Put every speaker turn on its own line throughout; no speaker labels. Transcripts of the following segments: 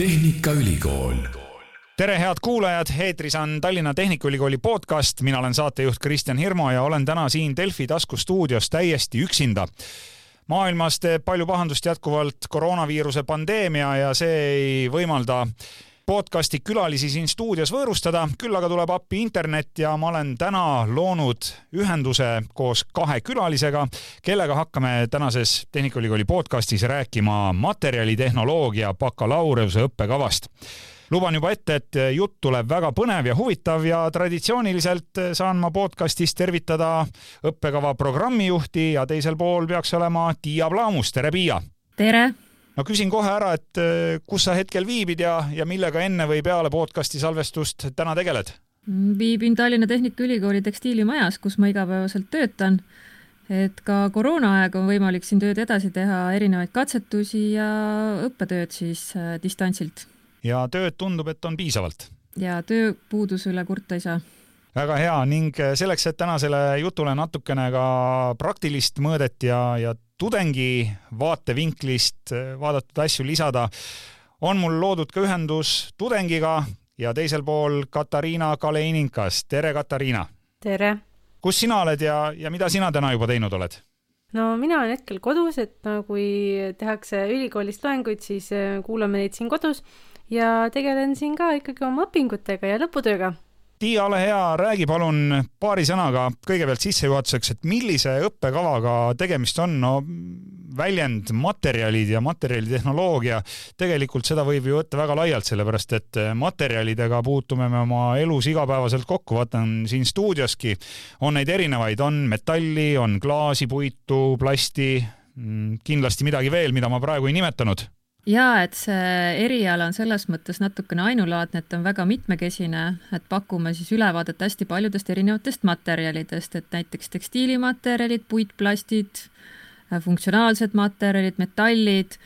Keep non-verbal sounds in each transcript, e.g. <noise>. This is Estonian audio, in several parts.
Tehnikaülikool.
tere, head kuulajad, eetris on Tallinna Tehnikaülikooli podcast, mina olen saatejuht Kristjan Hirmu ja olen täna siin Delfi taskustuudios täiesti üksinda. Maailmas teeb palju pahandust jätkuvalt koroonaviiruse pandeemia ja see ei võimalda podcasti külalisi siin stuudios võõrustada, küll aga tuleb appi internet ja ma olen täna loonud ühenduse koos kahe külalisega, kellega hakkame tänases Tehnikaülikooli podcastis rääkima materjalitehnoloogia bakalaureuse õppekavast luban juba ette, et jutt tuleb väga põnev ja huvitav ja traditsiooniliselt saan ma podcastis tervitada õppekava programmijuhti ja teisel pool peaks olema Tiia Plaamus, tere Piia!
tere!
No küsin kohe ära, et äh, kus sa hetkel viibid ja, ja millega enne või peale podcasti salvestust täna tegeled?
viibin Tallinna Tehnikaülikooli tekstiilimajas, kus ma igapäevaselt töötan. et ka koroonaaeg on võimalik siin tööd edasi teha, erinevaid katsetusi ja õppetööd siis äh, distantsilt.
ja tööd tundub, et on piisavalt?
ja tööpuuduse üle kurta ei saa
väga hea ning äh, selleks, et tänasele jutule natukene ka praktilist mõõdet ja, ja tudengi vaatevinklist äh, vaadatud asju lisada, on mul loodud ka ühendus tudengiga ja teisel pool Katariina Kaleinikas. tere, Katariina!
tere!
kus sina oled ja, ja mida sina täna juba teinud oled?
no mina olen hetkel kodus, et no kui tehakse ülikoolis loenguid, siis äh, kuulame neid siin kodus ja tegelen siin ka ikkagi oma õpingutega ja lõputööga
Tiia, ole hea, räägi palun paari sõnaga kõigepealt sissejuhatuseks, et millise õppekavaga tegemist on, no väljend materjalid ja materjalitehnoloogia, tegelikult seda võib ju võtta väga laialt, sellepärast et materjalidega puutume me oma elus igapäevaselt kokku, vaatan siin stuudioski on neid erinevaid, on metalli, on klaasi, puitu, plasti, mm, kindlasti midagi veel, mida ma praegu ei nimetanud
jaa, et see eriala on selles mõttes natukene ainulaadne, et on väga mitmekesine, et pakume siis ülevaadet hästi paljudest erinevatest materjalidest, et näiteks tekstiilimaterjalid, puitplastid, funktsionaalsed materjalid, metallid.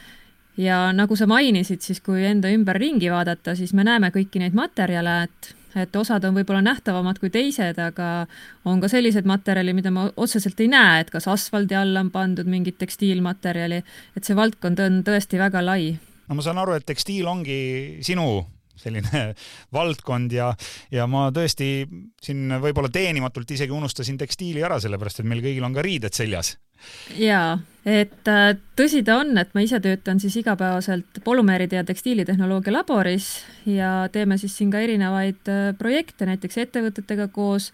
Ja nagu sa mainisid, siis kui enda ümber ringi vaadata, siis me näeme kõiki neid materjale, et et osad on võib-olla nähtavamad kui teised, aga on ka sellised materjali, mida ma otseselt ei näe, et kas asfaldi alla on pandud mingit tekstiilmaterjali, et see valdkond on tõesti väga lai.
no ma saan aru, et tekstiil ongi sinu selline <laughs> valdkond ja, ja ma tõesti siin võib-olla teenimatult isegi unustasin tekstiili ära, sellepärast et meil kõigil on ka riided seljas.
Jaa, et äh, tõsi ta on, et ma ise töötan siis igapäevaselt polümeeride ja tekstiilitehnoloogia laboris ja teeme siis siin ka erinevaid äh, projekte, näiteks ettevõtetega koos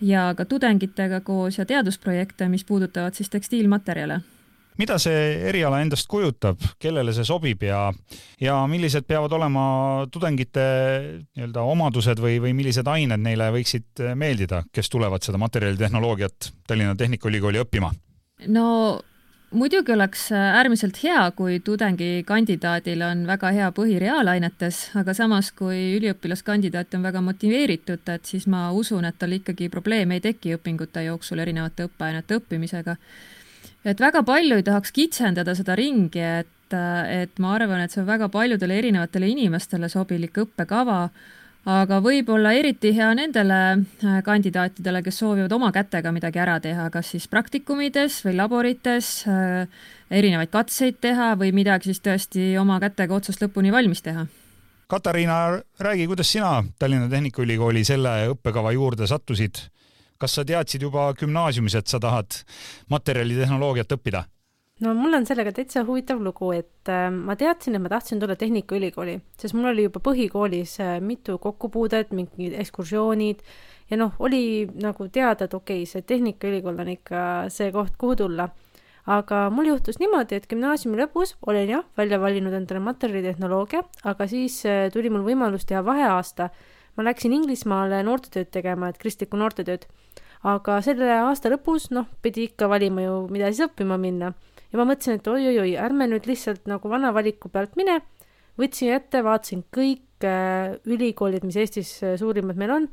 ja ka tudengitega koos ja teadusprojekte, mis puudutavad siis tekstiilmaterjale
mida see eriala endast kujutab, kellele see sobib ja, ja millised peavad olema tudengite nii-öelda omadused või, või millised ained neile võiksid meeldida, kes tulevad seda materjalitehnoloogiat Tallinna Tehnikaülikooli õppima?
no muidugi oleks äärmiselt hea, kui tudengikandidaadil on väga hea põhi reaalainetes, aga samas, kui üliõpilaskandidaat on väga motiveeritud, et siis ma usun, et tal ikkagi probleeme ei teki õpingute jooksul erinevate õppeainete õppimisega. Et väga palju ei tahaks kitsendada seda ringi, et, et ma arvan, et see on väga paljudele erinevatele inimestele sobilik õppekava aga võib-olla eriti hea nendele äh, kandidaatidele, kes soovivad oma kätega midagi ära teha, kas siis praktikumides või laborites, äh, erinevaid katseid teha või midagi siis tõesti oma kätega otsast lõpuni valmis teha.
Katariina, räägi, kuidas sina Tallinna Tehnikaülikooli selle õppekava juurde sattusid? Kas sa teadsid juba gümnaasiumis, et sa tahad materjalitehnoloogiat õppida?
no mul on sellega täitsa huvitav lugu, et äh, ma teadsin, et ma tahtsin tulla Tehnikaülikooli, sest mul oli juba põhikoolis äh, mitu kokkupuudet, mingid ekskursioonid ja noh, oli nagu teada, et okei okay,, see Tehnikaülikool on ikka see koht, kuhu tulla. aga mul juhtus niimoodi, et gümnaasiumi lõpus olin jah, välja valinud endale materjalitehnoloogia, aga siis äh, tuli mul võimalus teha vaheaasta. Ma läksin Inglismaale noortetööd tegema, et kristlikku noortetööd. aga selle aasta lõpus, noh, pidi ikka valima ju, mida siis õppima minna. Ja ma mõtlesin, et oi-oi-oi, ärme nüüd lihtsalt nagu vana valiku pealt mine, võtsin ette, vaatasin kõik äh, ülikoolid, mis Eestis äh, suurimad meil on,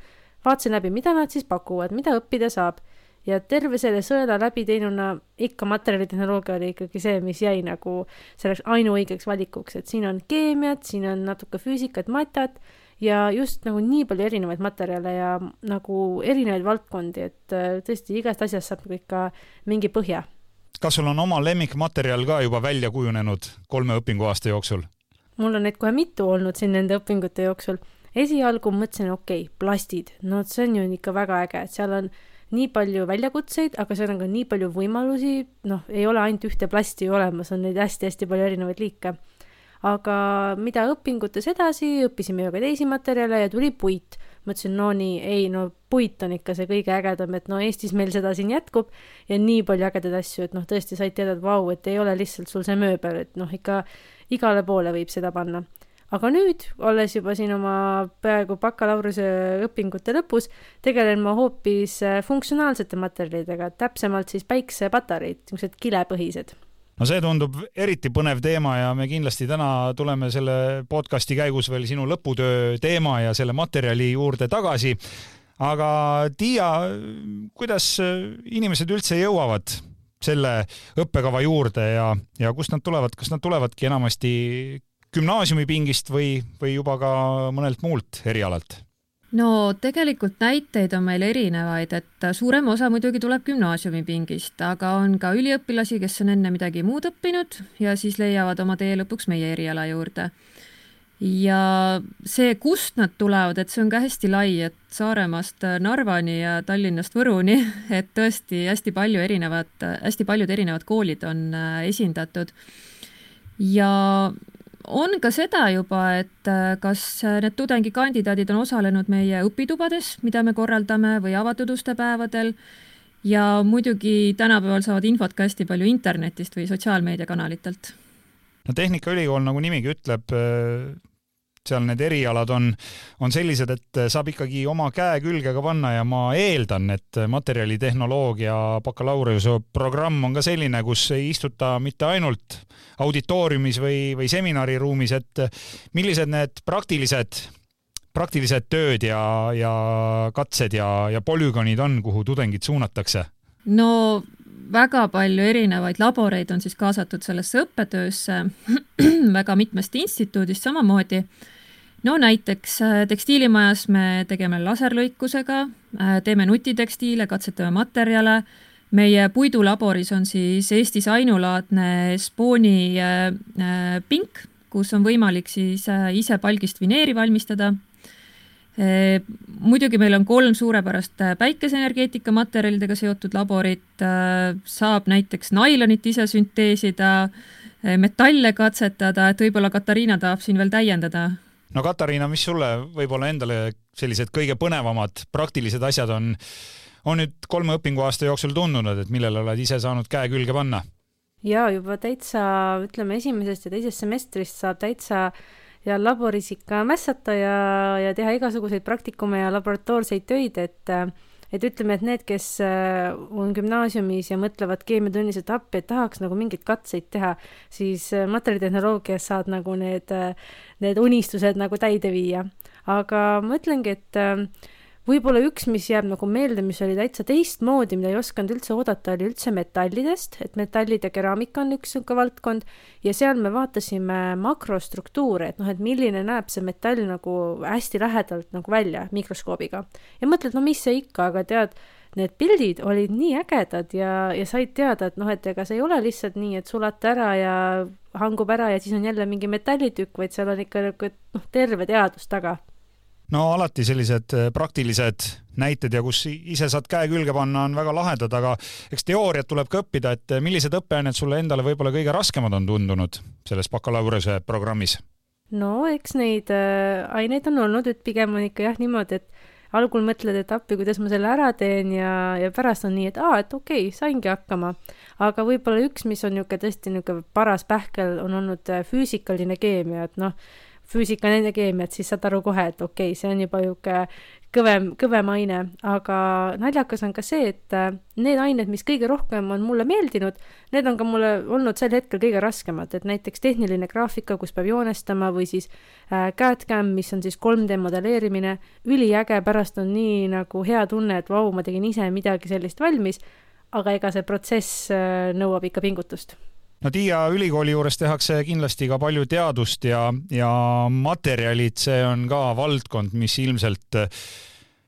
vaatasin läbi, mida nad siis pakuvad, mida õppida saab. ja terve selle sõela läbi teinuna ikka materjalitehnoloogia oli ikkagi see, mis jäi nagu selleks ainuõigeks valikuks, et siin on keemiat, siin on natuke füüsikat, matat ja just nagu nii palju erinevaid materjale ja nagu erinevaid valdkondi, et äh, tõesti igast asjast saab nagu ikka mingi põhja
kas sul on oma lemmikmaterjal ka juba välja kujunenud kolme õpinguaasta jooksul?
mul on neid kohe mitu olnud siin nende õpingute jooksul. esialgu mõtlesin, okei okay,, plastid, no see on ju ikka väga äge, et seal on nii palju väljakutseid, aga seal on ka nii palju võimalusi, noh, ei ole ainult ühte plasti olemas, on neid hästi-hästi palju erinevaid liike. Aga mida õpingutes edasi, õppisime ju ka teisi materjale ja tuli puit. mõtlesin, no nii, ei no puit on ikka see kõige ägedam, et no Eestis meil seda siin jätkub ja nii palju ägedaid asju, et noh, tõesti said teada, et vau, et ei ole lihtsalt sul see mööbel, et noh, ikka igale poole võib seda panna aga nüüd, olles juba siin oma peaaegu bakalaureuse õpingute lõpus, tegelen ma hoopis äh, funktsionaalsete materjalidega, täpsemalt siis päiksepatareid, niisugused kilepõhised
no see tundub eriti põnev teema ja me kindlasti täna tuleme selle podcasti käigus veel sinu lõputöö teema ja selle materjali juurde tagasi. aga Tiia, kuidas inimesed üldse jõuavad selle õppekava juurde ja, ja kust nad tulevad, kas nad tulevadki enamasti gümnaasiumipingist või, või juba ka mõnelt muult erialalt?
No tegelikult näiteid on meil erinevaid, et suurem osa muidugi tuleb gümnaasiumipingist, aga on ka üliõpilasi, kes on enne midagi muud õppinud ja siis leiavad oma tee lõpuks meie eriala juurde. ja see, kust nad tulevad, et see on ka hästi lai, et Saaremaast Narvani ja Tallinnast Võruni, <laughs> et tõesti hästi palju erinevat, hästi paljud erinevad koolid on äh, esindatud ja on ka seda juba, et äh, kas need tudengikandidaadid on osalenud meie õpitubades, mida me korraldame, või avatud uste päevadel ja muidugi tänapäeval saavad infot ka hästi palju internetist või sotsiaalmeediakanalitelt.
no Tehnikaülikool, nagu nimigi ütleb, äh, seal need erialad on, on sellised, et saab ikkagi oma käe külge ka panna ja ma eeldan, et materjalitehnoloogia bakalaureuse programm on ka selline, kus ei istuta mitte ainult auditooriumis või, või seminariruumis, et millised need praktilised praktilised tööd ja, ja katsed ja, ja polügoonid on, kuhu tudengid suunatakse?
no väga palju erinevaid laboreid on siis kaasatud sellesse õppetöösse <clears throat> väga mitmest instituudist samamoodi no näiteks äh, tekstiilimajas me tegeme laserlõikusega, äh, teeme nutitekstiile, katsetame materjale, meie puidulaboris on siis Eestis ainulaadne spooni äh, pink, kus on võimalik siis ise palgist vineeri valmistada. muidugi meil on kolm suurepärast päikeseenergeetika materjalidega seotud laborit, saab näiteks nailonit ise sünteesida, metalle katsetada, et võib-olla Katariina tahab siin veel täiendada
no Katariina, mis sulle võib-olla endale sellised kõige põnevamad praktilised asjad on, on nüüd kolme õpinguaasta jooksul tundunud, et millele oled ise saanud käe külge panna?
ja juba täitsa, ütleme esimesest ja teisest semestrist saab täitsa ja laboris ikka mässata ja, ja teha igasuguseid praktikume ja laboratoorseid töid, et et ütleme, et need, kes äh, on gümnaasiumis ja mõtlevad keemiatunnis, et appi, et tahaks nagu mingeid katseid teha, siis äh, materjalitehnoloogias saad nagu need, äh, need unistused nagu täide viia. aga ma ütlengi, et võib-olla üks, mis jääb nagu meelde, mis oli täitsa teistmoodi, mida ei osanud üldse oodata, oli üldse metallidest, et metallid ja keraamika on üks niisugune valdkond ja seal me vaatasime makrostruktuure, et noh, et milline näeb see metall nagu hästi lähedalt nagu välja mikroskoobiga. ja mõtled, no mis see ikka, aga tead, need pildid olid nii ägedad ja, ja said teada, et noh, et ega see ei ole lihtsalt nii, et sulata ära ja hangub ära ja siis on jälle mingi metallitükk, vaid seal on ikka nagu noh, terve teadus taga
no alati sellised äh, praktilised näited ja kus ise saad käe külge panna, on väga lahedad, aga eks teooriat tuleb ka õppida, et äh, millised õppeained sulle endale võib-olla kõige raskemad on tundunud selles bakalaureuse programmis?
no eks neid äh, aineid on olnud, et pigem on ikka jah niimoodi, et algul mõtled, et appi, kuidas ma selle ära teen ja, ja pärast on nii, et aa, et okei okay,, saingi hakkama. aga võib-olla üks, mis on niisugune tõesti niisugune paras pähkel, on olnud äh, füüsikaline keemia, et noh, füüsika, nende keemiat, siis saad aru kohe, et okei okay,, see on juba niisugune kõvem, kõvem aine, aga naljakas on ka see, et äh, need ained, mis kõige rohkem on mulle meeldinud, need on ka mulle olnud sel hetkel kõige raskemad, et näiteks tehniline graafika, kus peab joonestama või siis äh, CAD-CAM, mis on siis 3D modelleerimine, üliäge, pärast on nii nagu hea tunne, et vau, ma tegin ise midagi sellist valmis, aga ega see protsess äh, nõuab ikka pingutust
no Tiia ülikooli juures tehakse kindlasti ka palju teadust ja, ja materjalid, see on ka valdkond, mis ilmselt eh,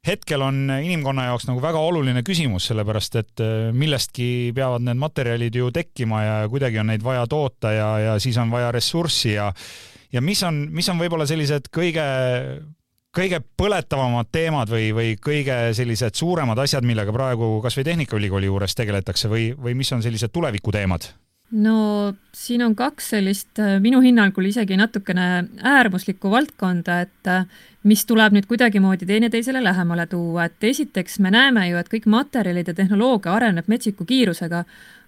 hetkel on inimkonna jaoks nagu väga oluline küsimus, sellepärast et eh, millestki peavad need materjalid ju tekkima ja kuidagi on neid vaja toota ja, ja siis on vaja ressurssi ja ja mis on, mis on võib-olla sellised kõige, kõige põletavamad teemad või, või kõige sellised suuremad asjad, millega praegu kasvõi Tehnikaülikooli juures tegeletakse või, või mis on sellised tulevikuteemad?
No siin on kaks sellist minu hinnangul isegi natukene äärmuslikku valdkonda, et mis tuleb nüüd kuidagimoodi teineteisele lähemale tuua, et esiteks me näeme ju, et kõik materjalid ja tehnoloogia areneb metsiku kiirusega,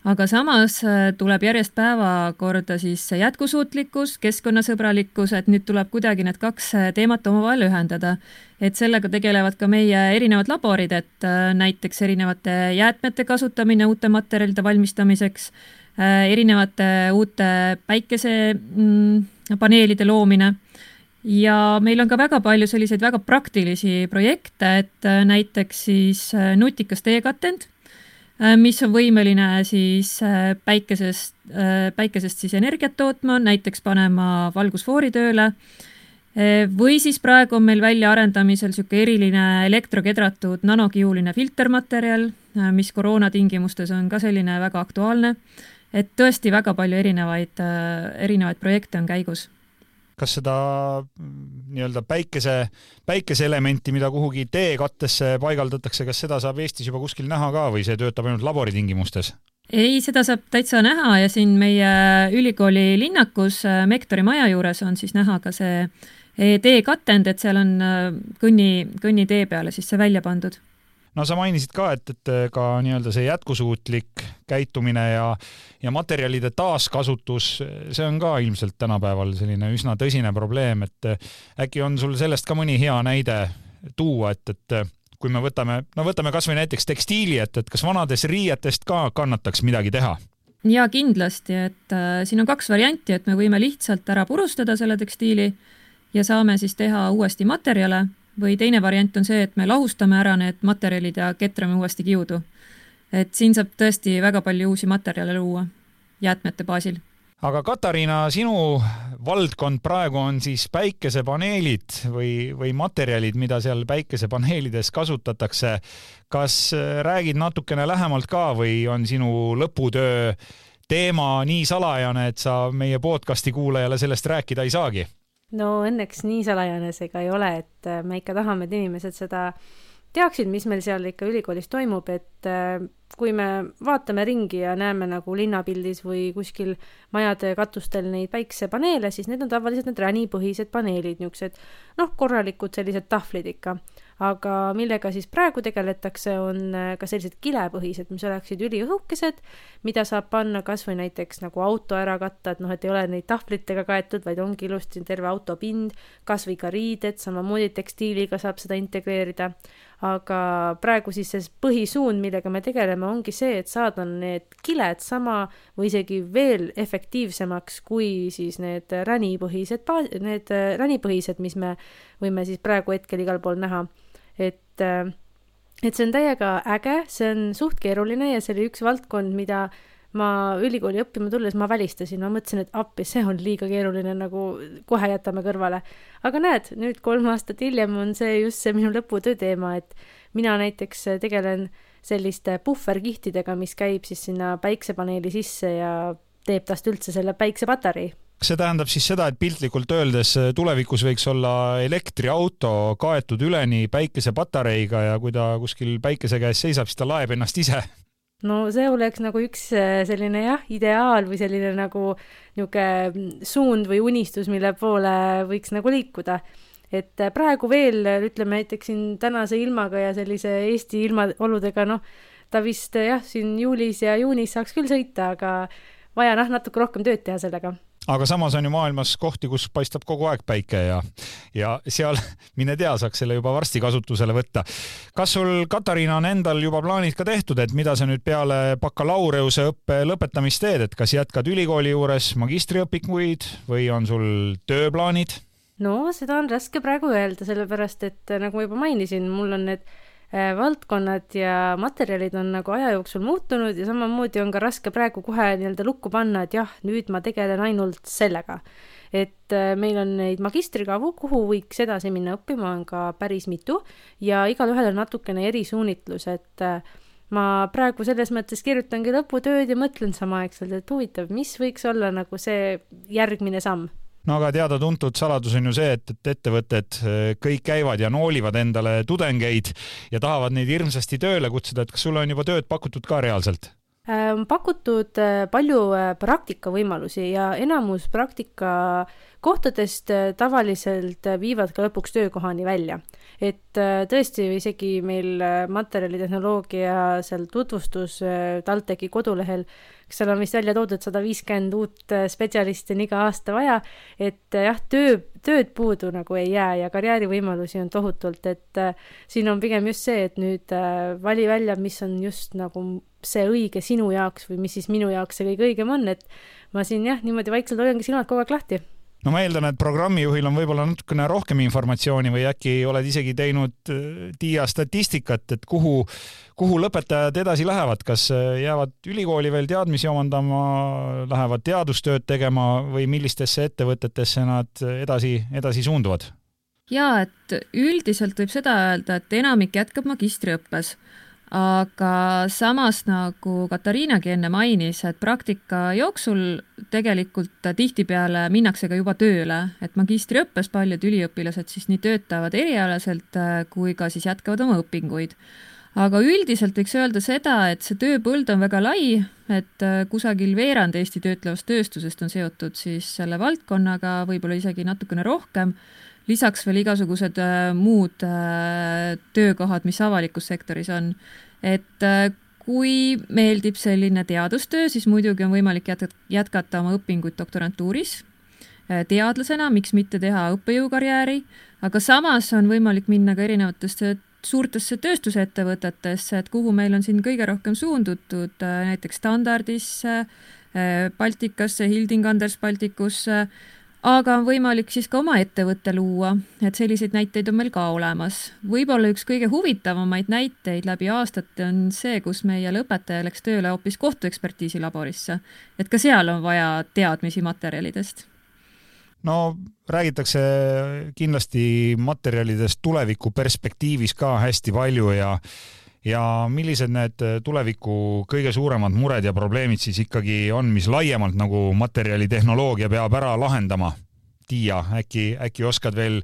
aga samas äh, tuleb järjest päevakorda siis jätkusuutlikkus, keskkonnasõbralikkus, et nüüd tuleb kuidagi need kaks äh, teemat omavahel ühendada. et sellega tegelevad ka meie erinevad laborid, et äh, näiteks erinevate jäätmete kasutamine uute materjalide valmistamiseks, erinevate uute päikesepaneelide mm, loomine ja meil on ka väga palju selliseid väga praktilisi projekte, et näiteks siis nutikas teekatend Äh, mis on võimeline siis äh, päikesest, äh, päikesest siis energiat tootma, näiteks panema valgusfoori tööle. või siis praegu on meil väljaarendamisel niisugune eriline elektrokedratud nanokiuline filtermaterjal, mis koroona tingimustes on ka selline väga aktuaalne. Et tõesti väga palju erinevaid, erinevaid projekte on käigus
kas seda mm, nii-öelda päikese, päikeseelementi, mida kuhugi teekattesse paigaldatakse, kas seda saab Eestis juba kuskil näha ka või see töötab ainult laboritingimustes?
ei, seda saab täitsa näha ja siin meie ülikooli linnakus äh, Mektori maja juures on siis näha ka see teekatend, et seal on äh, kõnni, kõnnitee peale siis see välja pandud
no sa mainisid ka, et, et ka nii-öelda see jätkusuutlik käitumine ja, ja materjalide taaskasutus, see on ka ilmselt tänapäeval selline üsna tõsine probleem, et äkki on sul sellest ka mõni hea näide tuua, et, et kui me võtame, no võtame kasvõi näiteks tekstiili, et, et kas vanadest riietest ka kannataks midagi teha?
ja kindlasti, et äh, siin on kaks varianti, et me võime lihtsalt ära purustada selle tekstiili ja saame siis teha uuesti materjale või teine variant on see, et me lahustame ära need materjalid ja ketrame uuesti kiudu. et siin saab tõesti väga palju uusi materjale luua jäätmete baasil.
aga Katariina, sinu valdkond praegu on siis päikesepaneelid või, või materjalid, mida seal päikesepaneelides kasutatakse. kas räägid natukene lähemalt ka või on sinu lõputöö teema nii salajane, et sa meie podcasti kuulajale sellest rääkida ei saagi?
No õnneks nii salajane see ka ei ole, et äh, me ikka tahame, et inimesed seda teaksid, mis meil seal ikka ülikoolis toimub, et äh, kui me vaatame ringi ja näeme nagu linnapildis või kuskil majade katustel neid päiksepaneele, siis need on tavaliselt need ränipõhised paneelid, niisugused noh, korralikud sellised tahvlid ikka aga millega siis praegu tegeletakse, on äh, ka sellised kilepõhised, mis oleksid üliõhukesed, mida saab panna kas või näiteks nagu auto ära katta, et noh, et ei ole neid tahvlitega kaetud, vaid ongi ilusti terve auto pind, kas või ka riided, samamoodi tekstiiliga saab seda integreerida. aga praegu siis see põhisuund, millega me tegeleme, ongi see, et saada need kiled sama või isegi veel efektiivsemaks kui siis need ränipõhised, need äh, ränipõhised, mis me võime siis praegu hetkel igal pool näha et, äh, et see on täiega äge, see on suht keeruline ja see oli üks valdkond, mida ma ülikooli õppima tulles ma välistasin, ma mõtlesin, et appi, see on liiga keeruline, nagu kohe jätame kõrvale. aga näed, nüüd kolm aastat hiljem on see just see minu lõputöö teema, et mina näiteks tegelen selliste puhverkihtidega, mis käib siis sinna päiksepaneeli sisse ja teeb tast üldse selle päiksepatarei
kas see tähendab siis seda, et piltlikult öeldes äh, tulevikus võiks olla elektriauto kaetud üleni päikesepatareiga ja kui ta kuskil päikese käes seisab, siis ta laeb ennast ise?
no see oleks nagu üks äh, selline jah, ideaal või selline nagu niisugune suund või unistus, mille poole võiks nagu liikuda. et äh, praegu veel, ütleme näiteks siin tänase ilmaga ja sellise Eesti ilmaoludega, noh, ta vist jah, siin juulis ja juunis saaks küll sõita, aga vaja noh, natuke rohkem tööd teha sellega
aga samas on ju maailmas kohti, kus paistab kogu aeg päike ja, ja seal, <laughs> mine tea, saaks selle juba varsti kasutusele võtta. kas sul, Katariina, on endal juba plaanid ka tehtud, et mida sa nüüd peale bakalaureuseõppe lõpetamist teed, et kas jätkad ülikooli juures magistriõpikuid või on sul tööplaanid?
no seda on raske praegu öelda, sellepärast et nagu ma juba mainisin, mul on need valdkonnad ja materjalid on nagu aja jooksul muutunud ja samamoodi on ka raske praegu kohe nii-öelda lukku panna, et jah, nüüd ma tegelen ainult sellega. et äh, meil on neid magistrikavu, kuhu võiks edasi minna õppima, on ka päris mitu ja igalühel on natukene erisuunitlus, et äh, ma praegu selles mõttes kirjutangi lõputööd ja mõtlen samaaegselt, et huvitav, mis võiks olla nagu see järgmine samm
no aga teada-tuntud saladus on ju see, et, et ettevõtted kõik käivad ja noolivad endale tudengeid ja tahavad neid hirmsasti tööle kutsuda, et kas sulle on juba tööd pakutud ka reaalselt?
on pakutud palju praktikavõimalusi ja enamus praktikakohtadest tavaliselt viivad ka lõpuks töökohani välja et äh, tõesti isegi meil äh, materjalitehnoloogia seal tutvustus äh, TalTechi kodulehel, seal on vist välja toodud sada viiskümmend uut spetsialisti on iga aasta vaja, et jah, töö, tööd puudu nagu ei jää ja karjäärivõimalusi on tohutult, et siin on pigem just see, et nüüd vali välja, mis on just nagu see õige sinu jaoks või mis siis minu jaoks see kõige õigem on, et ma siin jah, niimoodi vaikselt hoiangi silmad kogu aeg lahti
no ma eeldan, et programmijuhil on võib-olla natukene rohkem informatsiooni või äkki oled isegi teinud TIA äh, statistikat, et kuhu, kuhu lõpetajad edasi lähevad, kas äh, jäävad ülikooli veel teadmisi omandama, lähevad teadustööd tegema või millistesse ettevõtetesse nad edasi, edasi suunduvad?
jaa, et üldiselt võib seda öelda, et enamik jätkab magistriõppes aga samas, nagu Katariinagi enne mainis, et praktika jooksul tegelikult tihtipeale minnakse ka juba tööle, et magistriõppes paljud üliõpilased siis nii töötavad erialaselt äh, kui ka siis jätkavad oma õpinguid. aga üldiselt võiks öelda seda, et see tööpõld on väga lai, et äh, kusagil veerand Eesti töötlevast tööstusest on seotud siis selle valdkonnaga, võib-olla isegi natukene rohkem lisaks veel igasugused äh, muud äh, töökohad, mis avalikus sektoris on. et äh, kui meeldib selline teadustöö, siis muidugi on võimalik jätkata oma õpinguid doktorantuuris teadlasena, miks mitte teha õppejõukarjääri, aga samas on võimalik minna ka erinevatesse suurtesse tööstusettevõtetesse, et kuhu meil on siin kõige rohkem suundutud, näiteks Standardisse, Baltikasse, Hilding Anders Baltikusse aga on võimalik siis ka oma ettevõtte luua, et selliseid näiteid on meil ka olemas. võib-olla üks kõige huvitavamaid näiteid läbi aastate on see, kus meie lõpetaja läks tööle hoopis kohtuekspertiisi laborisse. et ka seal on vaja teadmisi materjalidest.
no räägitakse kindlasti materjalidest tuleviku perspektiivis ka hästi palju ja ja millised need äh, tuleviku kõige suuremad mured ja probleemid siis ikkagi on, mis laiemalt nagu materjalitehnoloogia peab ära lahendama? Tiia, äkki, äkki oskad veel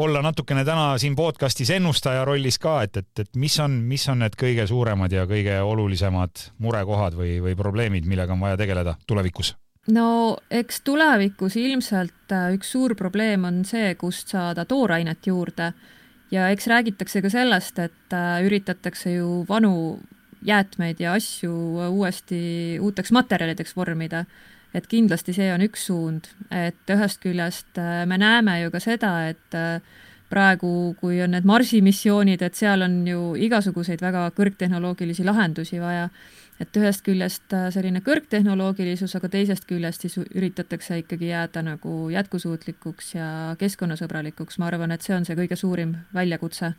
olla natukene täna siin podcastis ennustaja rollis ka, et, et, et mis on, mis on need kõige suuremad ja kõige olulisemad murekohad või, või probleemid, millega on vaja tegeleda tulevikus?
no eks tulevikus ilmselt äh, üks suur probleem on see, kust saada toorainet juurde ja eks räägitakse ka sellest, et äh, üritatakse ju vanu jäätmeid ja asju uuesti uuteks materjalideks vormida. et kindlasti see on üks suund, et ühest küljest äh, me näeme ju ka seda, et äh, praegu, kui on need Marsi missioonid, et seal on ju igasuguseid väga kõrgtehnoloogilisi lahendusi vaja et ühest küljest äh, selline kõrgtehnoloogilisus, aga teisest küljest siis üritatakse ikkagi jääda nagu jätkusuutlikuks ja keskkonnasõbralikuks, ma arvan, et see on see kõige suurim väljakutse,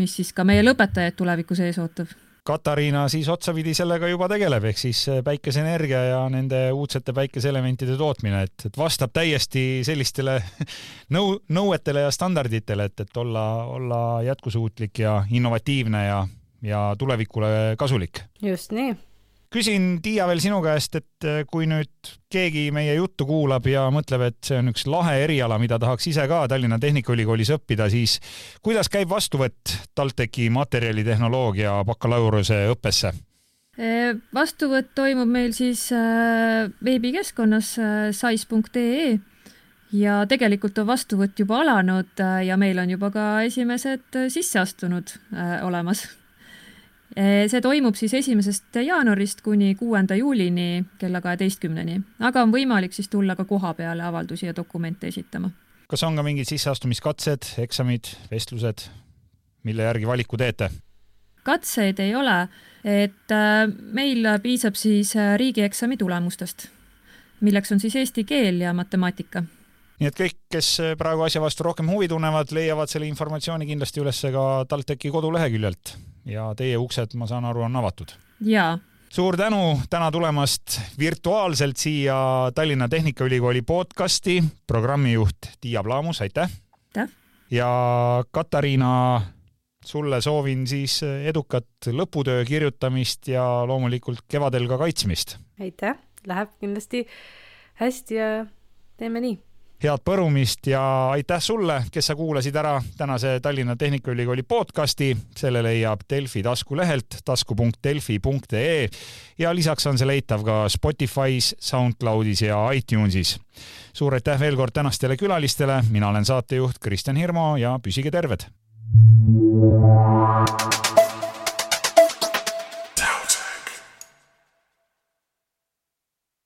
mis siis ka meie lõpetajaid tulevikus ees ootab.
Katariina siis otsapidi sellega juba tegeleb, ehk siis äh, päikeseenergia ja nende uudsete päikeseelementide tootmine, et, et vastab täiesti sellistele <laughs> nõu-, nõuetele ja standarditele, et, et olla, olla jätkusuutlik ja innovatiivne ja, ja tulevikule kasulik.
just nii
küsin, Tiia, veel sinu käest, et äh, kui nüüd keegi meie juttu kuulab ja mõtleb, et see on üks lahe eriala, mida tahaks ise ka Tallinna Tehnikaülikoolis õppida, siis kuidas käib vastuvõtt TalTechi materjalitehnoloogia bakalaureuse õppesse?
vastuvõtt toimub meil siis äh, veebikeskkonnas äh, sais.ee ja tegelikult on vastuvõtt juba alanud ja meil on juba ka esimesed sisseastunud olemas see toimub siis esimesest jaanuarist kuni kuuenda juulini kella kaheteistkümneni, aga on võimalik siis tulla ka koha peale avaldusi ja dokumente esitama.
kas on ka mingid sisseastumiskatsed, eksamid, vestlused, mille järgi valiku teete?
katseid ei ole, et äh, meil piisab siis äh, riigieksami tulemustest, milleks on siis eesti keel ja matemaatika
nii et kõik, kes praegu asja vastu rohkem huvi tunnevad, leiavad selle informatsiooni kindlasti üles ka TalTechi koduleheküljelt ja teie uksed, ma saan aru, on avatud.
jaa
suur tänu täna tulemast virtuaalselt siia Tallinna Tehnikaülikooli podcasti, programmijuht Tiia Plaamus, aitäh!
aitäh!
ja Katariina, sulle soovin siis edukat lõputöö kirjutamist ja loomulikult kevadel ka kaitsmist.
aitäh, läheb kindlasti hästi ja teeme nii
head põrumist ja aitäh sulle, kes sa kuulasid ära tänase Tallinna Tehnikaülikooli podcasti. selle leiab Delfi taskulehelt tasku.delfi.ee ja lisaks on see leitav ka Spotify's, SoundCloudis ja iTunesis. suur aitäh veel kord tänastele külalistele, mina olen saatejuht Kristjan Hirmu ja püsige terved.